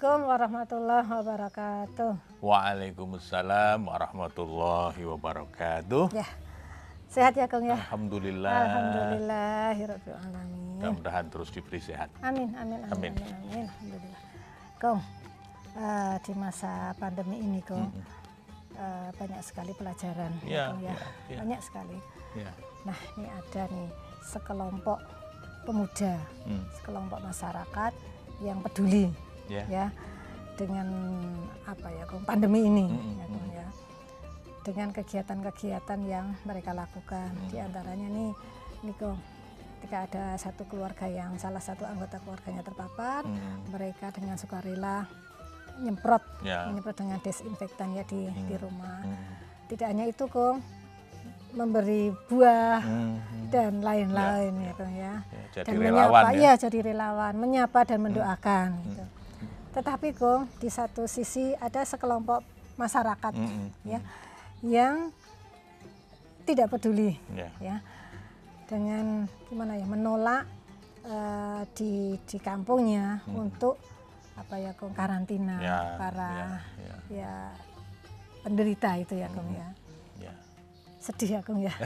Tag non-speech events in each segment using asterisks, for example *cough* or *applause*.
Assalamualaikum warahmatullahi wabarakatuh. Waalaikumsalam warahmatullahi wabarakatuh. Ya, sehat ya Kang ya? Alhamdulillah. Alhamdulillahirabbil alamin. Mudah-mudahan terus diberi sehat. Amin, amin, amin, Amin. amin, amin. Alhamdulillah. Kong, eh, di masa pandemi ini Kong, eh, banyak sekali pelajaran Kong, ya. iya, iya. Banyak sekali. Ya. Nah, ini ada nih sekelompok pemuda, Hmm. sekelompok masyarakat yang peduli Ya. ya dengan apa ya pandemi ini Mm-mm, ya, Kong, ya. dengan kegiatan-kegiatan yang mereka lakukan Mm. di antaranya nih nih Kong, ketika ada satu keluarga yang salah satu anggota keluarganya terpapar Hmm. mereka dengan sukarela nyemprot Ya. menyemprot dengan desinfektan ya di di Hmm. rumah Hmm. tidak hanya itu Kong memberi buah Hmm. dan lain-lain Ya, ya Kong ya Ya, jadi dan relawan menyapa, ya. iya jadi relawan, menyapa dan mendoakan. gitu. Tetapi kok di satu sisi ada sekelompok masyarakat Hmm, hmm, ya yang tidak peduli Ya. ya dengan gimana ya menolak eh, di di kampungnya untuk apa ya kong karantina Hmm. Ya, para ya, ya, ya. penderita itu ya kong ya Ya. sedih ya kong ya *laughs*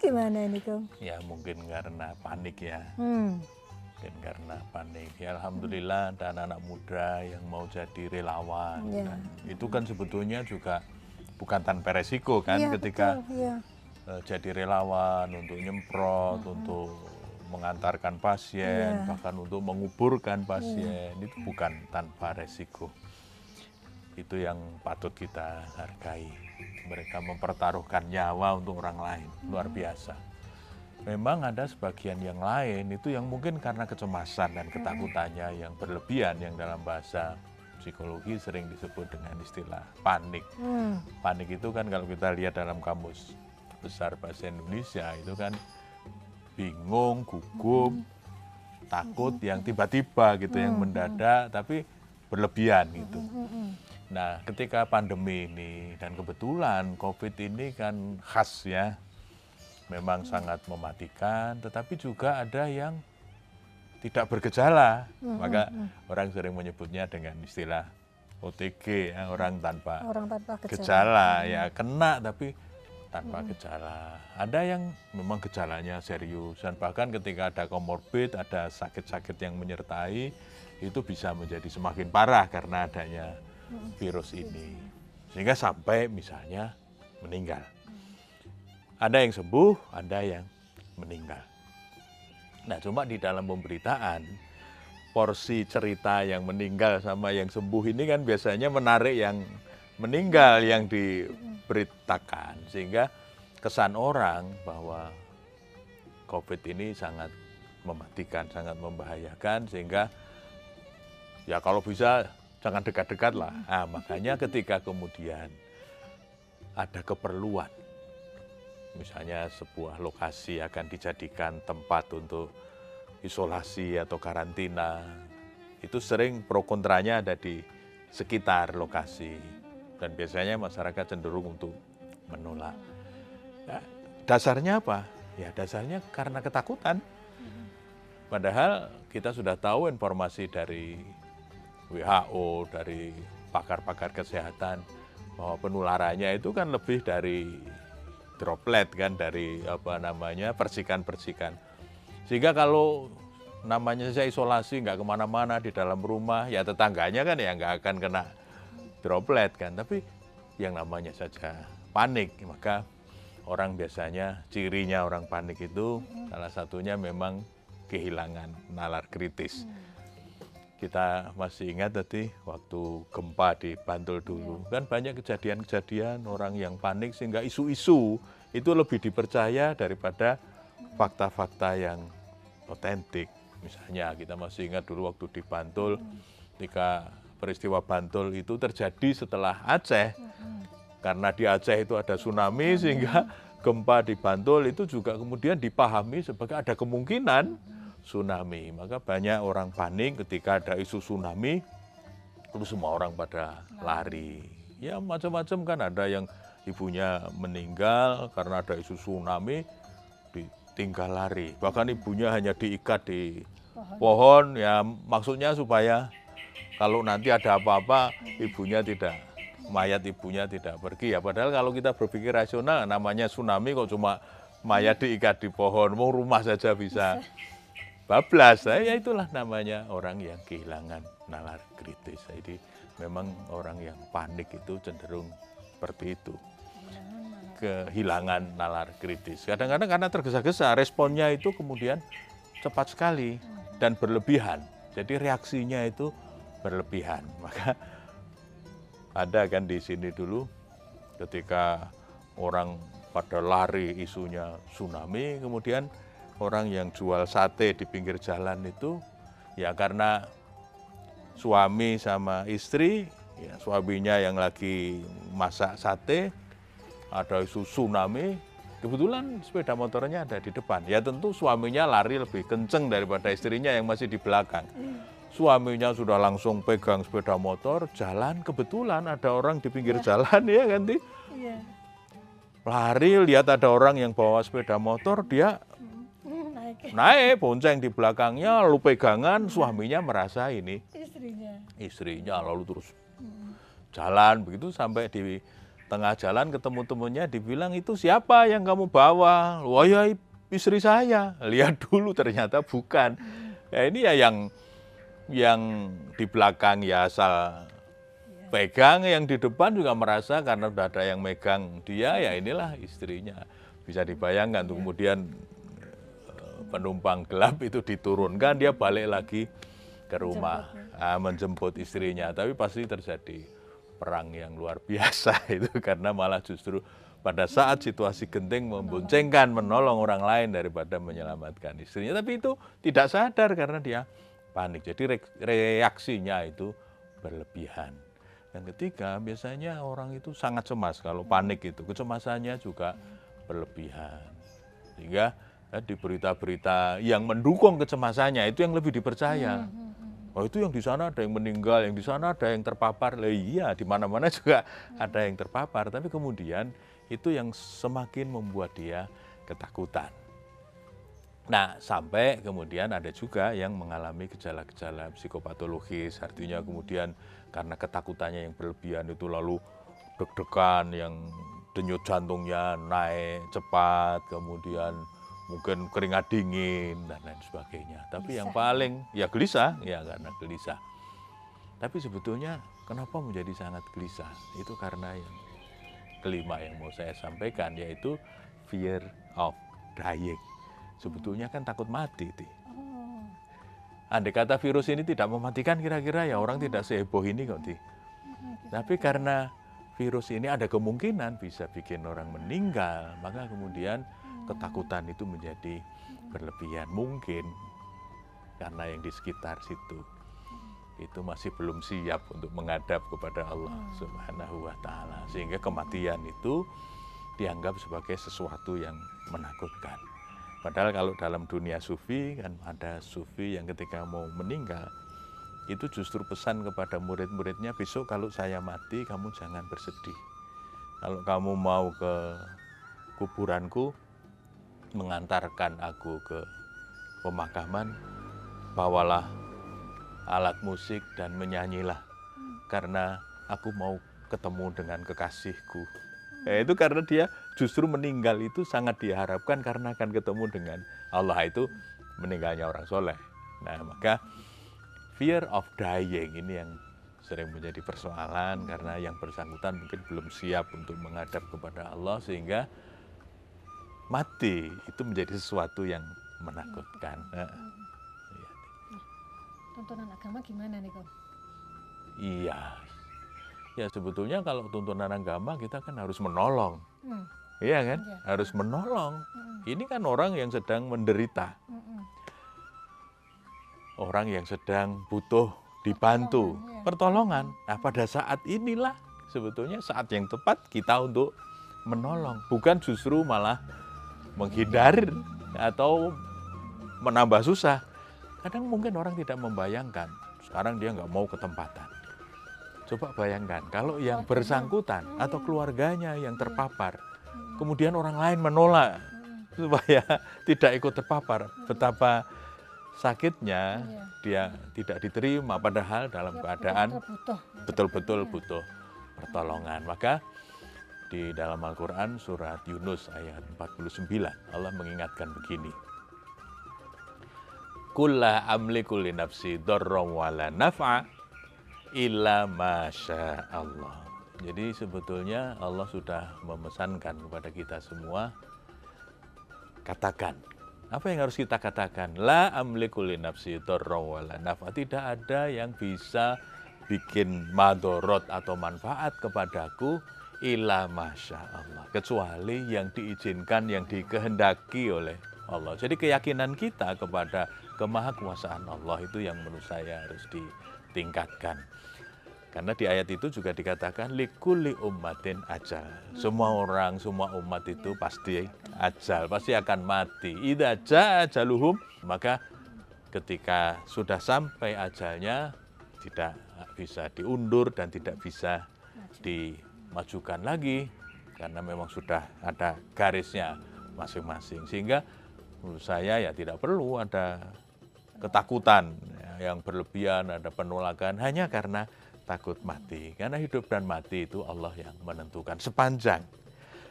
gimana ini kong Ya mungkin karena panik ya. hmm. Mungkin karena. Ya alhamdulillah ada anak-anak muda yang mau jadi relawan. Ya. Dan itu kan sebetulnya juga bukan tanpa resiko kan Iya, ketika betul, iya. eh, jadi relawan untuk nyemprot, untuk mengantarkan pasien, Iya. bahkan untuk menguburkan pasien itu bukan tanpa resiko. Itu yang patut kita hargai. Mereka mempertaruhkan nyawa untuk orang lain, luar biasa. Memang ada sebagian yang lain itu yang mungkin karena kecemasan dan ketakutannya yang berlebihan yang dalam bahasa psikologi sering disebut dengan istilah panik. Hmm. panik itu kan kalau kita lihat dalam kamus besar bahasa Indonesia itu kan bingung, gugup, takut yang tiba-tiba gitu, yang mendadak tapi berlebihan gitu. Nah, ketika pandemi ini dan kebetulan COVID ini kan khas ya, memang sangat mematikan, tetapi juga ada yang tidak bergejala, maka orang sering menyebutnya dengan istilah OTG, ya, orang tanpa orang tanpa gejala. gejala ya kena tapi tanpa gejala. Ada yang memang gejalanya serius dan bahkan ketika ada komorbid, ada sakit-sakit yang menyertai itu bisa menjadi semakin parah karena adanya virus ini. Sehingga sampai misalnya meninggal. Ada yang sembuh, ada yang meninggal. Nah, cuma di dalam pemberitaan porsi cerita yang meninggal sama yang sembuh ini kan biasanya menarik yang meninggal yang diberitakan sehingga kesan orang bahwa COVID ini sangat mematikan, sangat membahayakan sehingga ya kalau bisa jangan dekat-dekat lah. Nah, makanya ketika kemudian ada keperluan misalnya sebuah lokasi akan dijadikan tempat untuk isolasi atau karantina itu sering pro kontranya ada di sekitar lokasi dan biasanya masyarakat cenderung untuk menolak. Ya, dasarnya apa? Ya dasarnya karena ketakutan. Padahal kita sudah tahu informasi dari WHO, dari pakar-pakar kesehatan bahwa penularannya itu kan lebih dari droplet kan dari apa namanya percikan-percikan. Sehingga kalau namanya saya isolasi nggak ke mana-mana di dalam rumah, ya tetangganya kan ya nggak akan kena droplet kan. Tapi yang namanya saja panik, maka orang biasanya cirinya orang panik itu salah satunya memang kehilangan nalar kritis. Kita masih ingat tadi waktu gempa di Bantul dulu, kan banyak kejadian-kejadian orang yang panik sehingga isu-isu itu lebih dipercaya daripada fakta-fakta yang otentik. Misalnya kita masih ingat dulu waktu di Bantul, ketika peristiwa Bantul itu terjadi setelah Aceh, karena di Aceh itu ada tsunami sehingga gempa di Bantul itu juga kemudian dipahami sebagai ada kemungkinan tsunami. Maka banyak orang panik ketika ada isu tsunami, lalu semua orang pada lari. Ya macam-macam kan ada yang ibunya meninggal karena ada isu tsunami, ditinggal lari. Bahkan ibunya hanya diikat di pohon ya maksudnya supaya kalau nanti ada apa-apa ibunya tidak mayat ibunya tidak pergi ya padahal kalau kita berpikir rasional namanya tsunami kok cuma mayat diikat di pohon mau rumah saja bisa bablas. Nah, ya itulah namanya orang yang kehilangan nalar kritis. Jadi memang orang yang panik itu cenderung seperti itu. Kehilangan nalar kritis. Kadang-kadang karena tergesa-gesa responnya itu kemudian cepat sekali dan berlebihan. Jadi reaksinya itu berlebihan. *laughs* Maka ada kan di sini dulu ketika orang pada lari isunya tsunami, kemudian orang yang jual sate di pinggir jalan itu ya karena suami sama istri, ya, suaminya yang lagi masak sate, ada isu tsunami, kebetulan sepeda motornya ada di depan. Ya tentu suaminya lari lebih kenceng daripada istrinya yang masih di belakang. Suaminya sudah langsung pegang sepeda motor, jalan kebetulan ada orang di pinggir ya. jalan ya ganti. Iya. Lari lihat ada orang yang bawa sepeda motor, dia naik, bonceng di belakangnya, lalu pegangan, suaminya merasa ini istrinya. Istrinya lalu terus jalan begitu sampai di tengah jalan ketemu temunya dibilang itu siapa yang kamu bawa? Wah ya istri saya. Lihat dulu ternyata bukan. Ya ini ya yang yang di belakang ya asal pegang, yang di depan juga merasa karena sudah ada yang megang dia, ya inilah istrinya. Bisa dibayangkan tuh kemudian eh, penumpang gelap itu diturunkan, dia balik lagi ke rumah menjemput, ya. menjemput istrinya. Tapi pasti terjadi perang yang luar biasa *laughs* itu karena malah justru pada saat situasi genting memboncengkan, menolong orang lain daripada menyelamatkan istrinya. Tapi itu tidak sadar karena dia panik. Jadi reaksinya itu berlebihan. Yang ketiga, biasanya orang itu sangat cemas kalau panik itu. Kecemasannya juga berlebihan. Sehingga di berita-berita yang mendukung kecemasannya itu yang lebih dipercaya. Hmm, hmm, hmm. Oh itu yang di sana ada yang meninggal, yang di sana ada yang terpapar. Lah iya, di mana-mana *laughs* juga ada yang terpapar. Tapi kemudian itu yang semakin membuat dia ketakutan. Nah, sampai kemudian ada juga yang mengalami gejala-gejala psikopatologis, artinya kemudian karena ketakutannya yang berlebihan itu lalu deg-degan yang denyut jantungnya naik cepat, kemudian mungkin keringat dingin dan lain sebagainya. Tapi gelisah. yang paling ya gelisah, ya karena gelisah. Tapi sebetulnya kenapa menjadi sangat gelisah? Itu karena yang kelima yang mau saya sampaikan yaitu fear of dying sebetulnya kan takut mati. Ti. Oh. Andai kata virus ini tidak mematikan kira-kira ya orang tidak seheboh ini kok. Ti. Tapi karena virus ini ada kemungkinan bisa bikin orang meninggal, maka kemudian ketakutan itu menjadi berlebihan. Mungkin karena yang di sekitar situ itu masih belum siap untuk menghadap kepada Allah Subhanahu wa taala sehingga kematian itu dianggap sebagai sesuatu yang menakutkan. Padahal kalau dalam dunia sufi kan ada sufi yang ketika mau meninggal itu justru pesan kepada murid-muridnya besok kalau saya mati kamu jangan bersedih. Kalau kamu mau ke kuburanku mengantarkan aku ke pemakaman bawalah alat musik dan menyanyilah. Karena aku mau ketemu dengan kekasihku. Ya, itu karena dia justru meninggal itu sangat diharapkan karena akan ketemu dengan Allah. Itu meninggalnya orang soleh. Nah maka fear of dying ini yang sering menjadi persoalan. Karena yang bersangkutan mungkin belum siap untuk menghadap kepada Allah sehingga mati itu menjadi sesuatu yang menakutkan. Nah, iya. Tuntunan agama gimana nih kok? Iya, Ya sebetulnya kalau tuntunan agama kita kan harus menolong. Hmm. Iya kan? Ya. Harus menolong. Hmm. Ini kan orang yang sedang menderita. Hmm. Orang yang sedang butuh dibantu, pertolongan. Ya. pertolongan. Nah, pada saat inilah sebetulnya saat yang tepat kita untuk menolong, bukan justru malah menghindar atau menambah susah. Kadang mungkin orang tidak membayangkan, sekarang dia nggak mau ke tempatan Coba bayangkan kalau yang bersangkutan atau keluarganya yang terpapar, kemudian orang lain menolak supaya *laughs* tidak ikut terpapar, betapa sakitnya Iya. dia tidak diterima padahal dalam keadaan betul-betul butuh. betul-betul butuh pertolongan. Maka di dalam Al-Quran surat Yunus ayat 49 Allah mengingatkan begini. Kulla amliku li nafsi darram wala naf'a illa masya Allah. Jadi sebetulnya Allah sudah memesankan kepada kita semua katakan apa yang harus kita katakan? La amliku li nafsi darram wala naf'a. Tidak ada yang bisa bikin madorot atau manfaat kepadaku ila masya Allah. Kecuali yang diizinkan, yang dikehendaki oleh Allah. Jadi keyakinan kita kepada kemahakuasaan Allah itu yang menurut saya harus ditingkatkan. Karena di ayat itu juga dikatakan likuli ummatin ajal. Semua orang, semua umat itu pasti ajal, pasti akan mati. Jaa ajaluhum, maka ketika sudah sampai ajalnya tidak bisa diundur dan tidak bisa dimajukan lagi karena memang sudah ada garisnya masing-masing. Sehingga menurut saya ya tidak perlu ada ketakutan ya, yang berlebihan, ada penolakan hanya karena takut mati. Karena hidup dan mati itu Allah yang menentukan. Sepanjang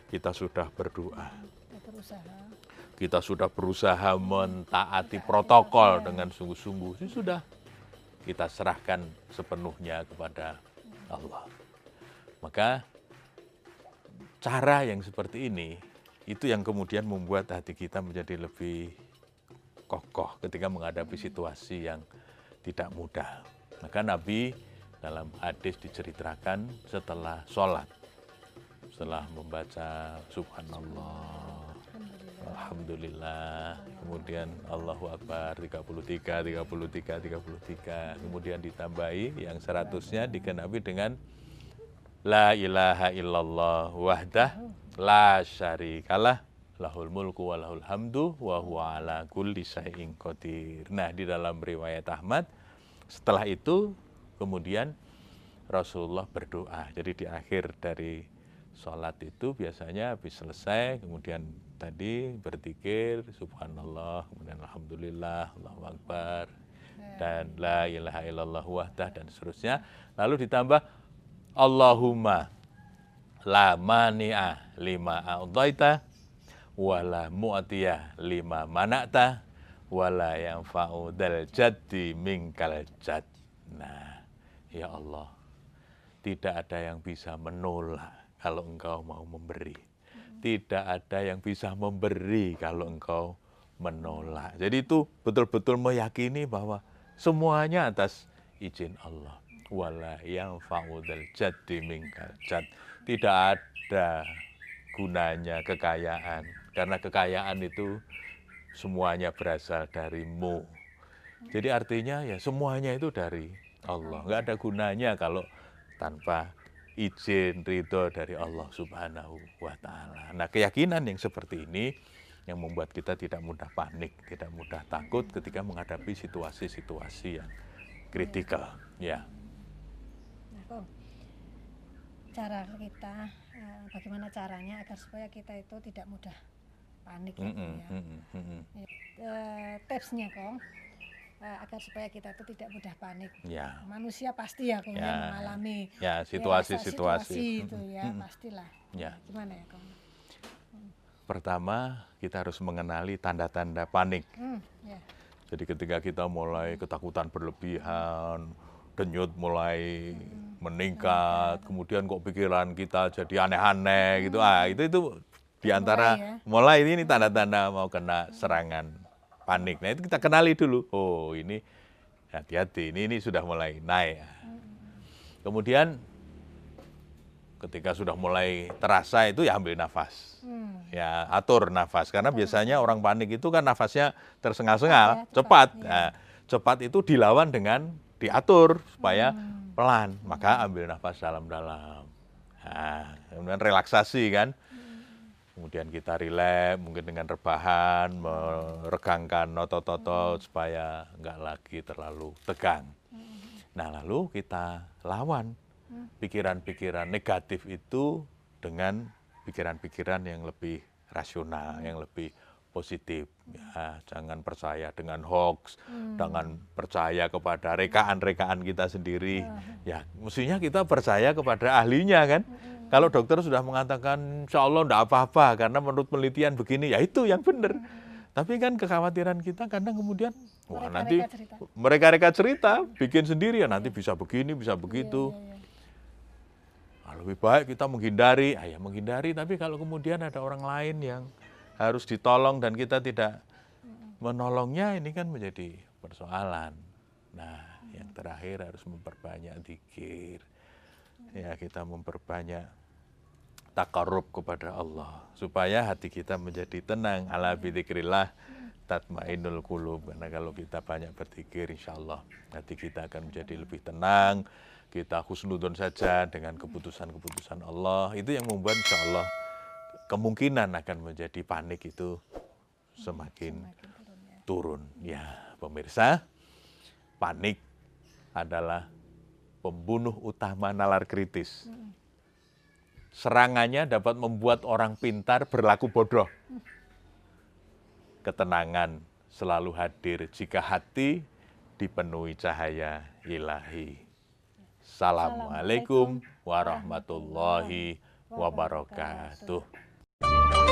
kita sudah berdoa, Kita sudah berusaha mentaati protokol dengan sungguh-sungguh, sudah kita serahkan sepenuhnya kepada Allah. Maka cara yang seperti ini itu yang kemudian membuat hati kita menjadi lebih kokoh ketika menghadapi situasi yang tidak mudah. Maka Nabi dalam hadis diceritakan setelah sholat, setelah membaca Subhanallah, Alhamdulillah, kemudian Allahu Akbar 33, 33, 33, kemudian ditambahi yang seratusnya dikenapi dengan La ilaha illallah wahdah la syarikalah lahul mulku wa lahul hamdu wa huwa ala kulli syai'in qadir. Nah, di dalam riwayat Ahmad setelah itu kemudian Rasulullah berdoa. Jadi di akhir dari sholat itu biasanya habis selesai kemudian tadi berzikir subhanallah kemudian alhamdulillah Allahu akbar dan la ilaha illallah wahdah dan seterusnya lalu ditambah Allahumma la mani'a lima a'daita wala mu'tiyah lima mana'ta wala yanfa'u dal jaddi minkal jad. Nah, ya Allah, tidak ada yang bisa menolak kalau engkau mau memberi. Tidak ada yang bisa memberi kalau engkau menolak. Jadi itu betul-betul meyakini bahwa semuanya atas izin Allah wala yang fa'udal jaddi minkal jad. Tidak ada gunanya kekayaan. Karena kekayaan itu semuanya berasal darimu. Jadi artinya ya semuanya itu dari Allah. Nggak ada gunanya kalau tanpa izin ridho dari Allah subhanahu wa ta'ala. Nah keyakinan yang seperti ini yang membuat kita tidak mudah panik, tidak mudah takut ketika menghadapi situasi-situasi yang kritikal. Ya. Kong, cara kita, eh, bagaimana caranya agar supaya kita itu tidak mudah panik ya, Mm-mm, Kong, ya. mm-mm, mm-mm. Eh, tipsnya Kong, eh, agar supaya kita itu tidak mudah panik. Ya. Manusia pasti ya Kong ya, Ya. mengalami Ya, ya, situasi-situasi. situasi itu ya Mm-mm. pastilah. Ya. Gimana ya Kong? Pertama, kita harus mengenali tanda-tanda panik. Hmm, ya. Jadi ketika kita mulai ketakutan berlebihan, denyut mulai meningkat, kemudian kok pikiran kita jadi aneh-aneh gitu. Ah, itu itu di antara Mulai ya. mulai ini, ini tanda-tanda mau kena serangan panik. Nah, itu kita kenali dulu. Oh, ini hati-hati. Ini ini sudah mulai naik. Kemudian ketika sudah mulai terasa itu ya ambil nafas. Hmm. Ya, atur nafas karena biasanya orang panik itu kan nafasnya Cepat tersengal-sengal, ya, cepat, cepat. iya. Nah, cepat itu dilawan dengan diatur supaya Hmm. pelan. Maka ambil nafas dalam-dalam. Nah, kemudian relaksasi kan. Kemudian kita rileks, mungkin dengan rebahan, meregangkan otot-otot supaya nggak lagi terlalu tegang. Nah, lalu kita lawan pikiran-pikiran negatif itu dengan pikiran-pikiran yang lebih rasional, yang lebih positif. Ya, jangan percaya dengan hoax, jangan percaya kepada rekaan-rekaan kita sendiri. Ya, mestinya kita percaya kepada ahlinya kan. Kalau dokter sudah mengatakan insya Allah tidak apa-apa karena menurut penelitian begini, ya itu yang benar. Tapi kan kekhawatiran kita kadang kemudian, wah nanti Mereka-reka cerita. bikin sendiri ya nanti bisa begini, bisa begitu. Iya, iya, iya. Ah, lebih baik kita menghindari, ah ya menghindari, tapi kalau kemudian ada orang lain yang harus ditolong dan kita tidak menolongnya, ini kan menjadi persoalan. Nah, yang terakhir harus memperbanyak zikir. Ya, kita memperbanyak takarub kepada Allah supaya hati kita menjadi tenang ala bidzikrillah tatmainul qulub karena kalau kita banyak berzikir insya Allah hati kita akan menjadi lebih tenang kita husnudon saja dengan keputusan-keputusan Allah itu yang membuat insya Allah kemungkinan akan menjadi panik itu semakin Semakin turun ya. turun ya pemirsa panik adalah pembunuh utama nalar kritis serangannya dapat membuat orang pintar berlaku bodoh. Ketenangan selalu hadir jika hati dipenuhi cahaya ilahi. Assalamualaikum warahmatullahi wabarakatuh. Bye.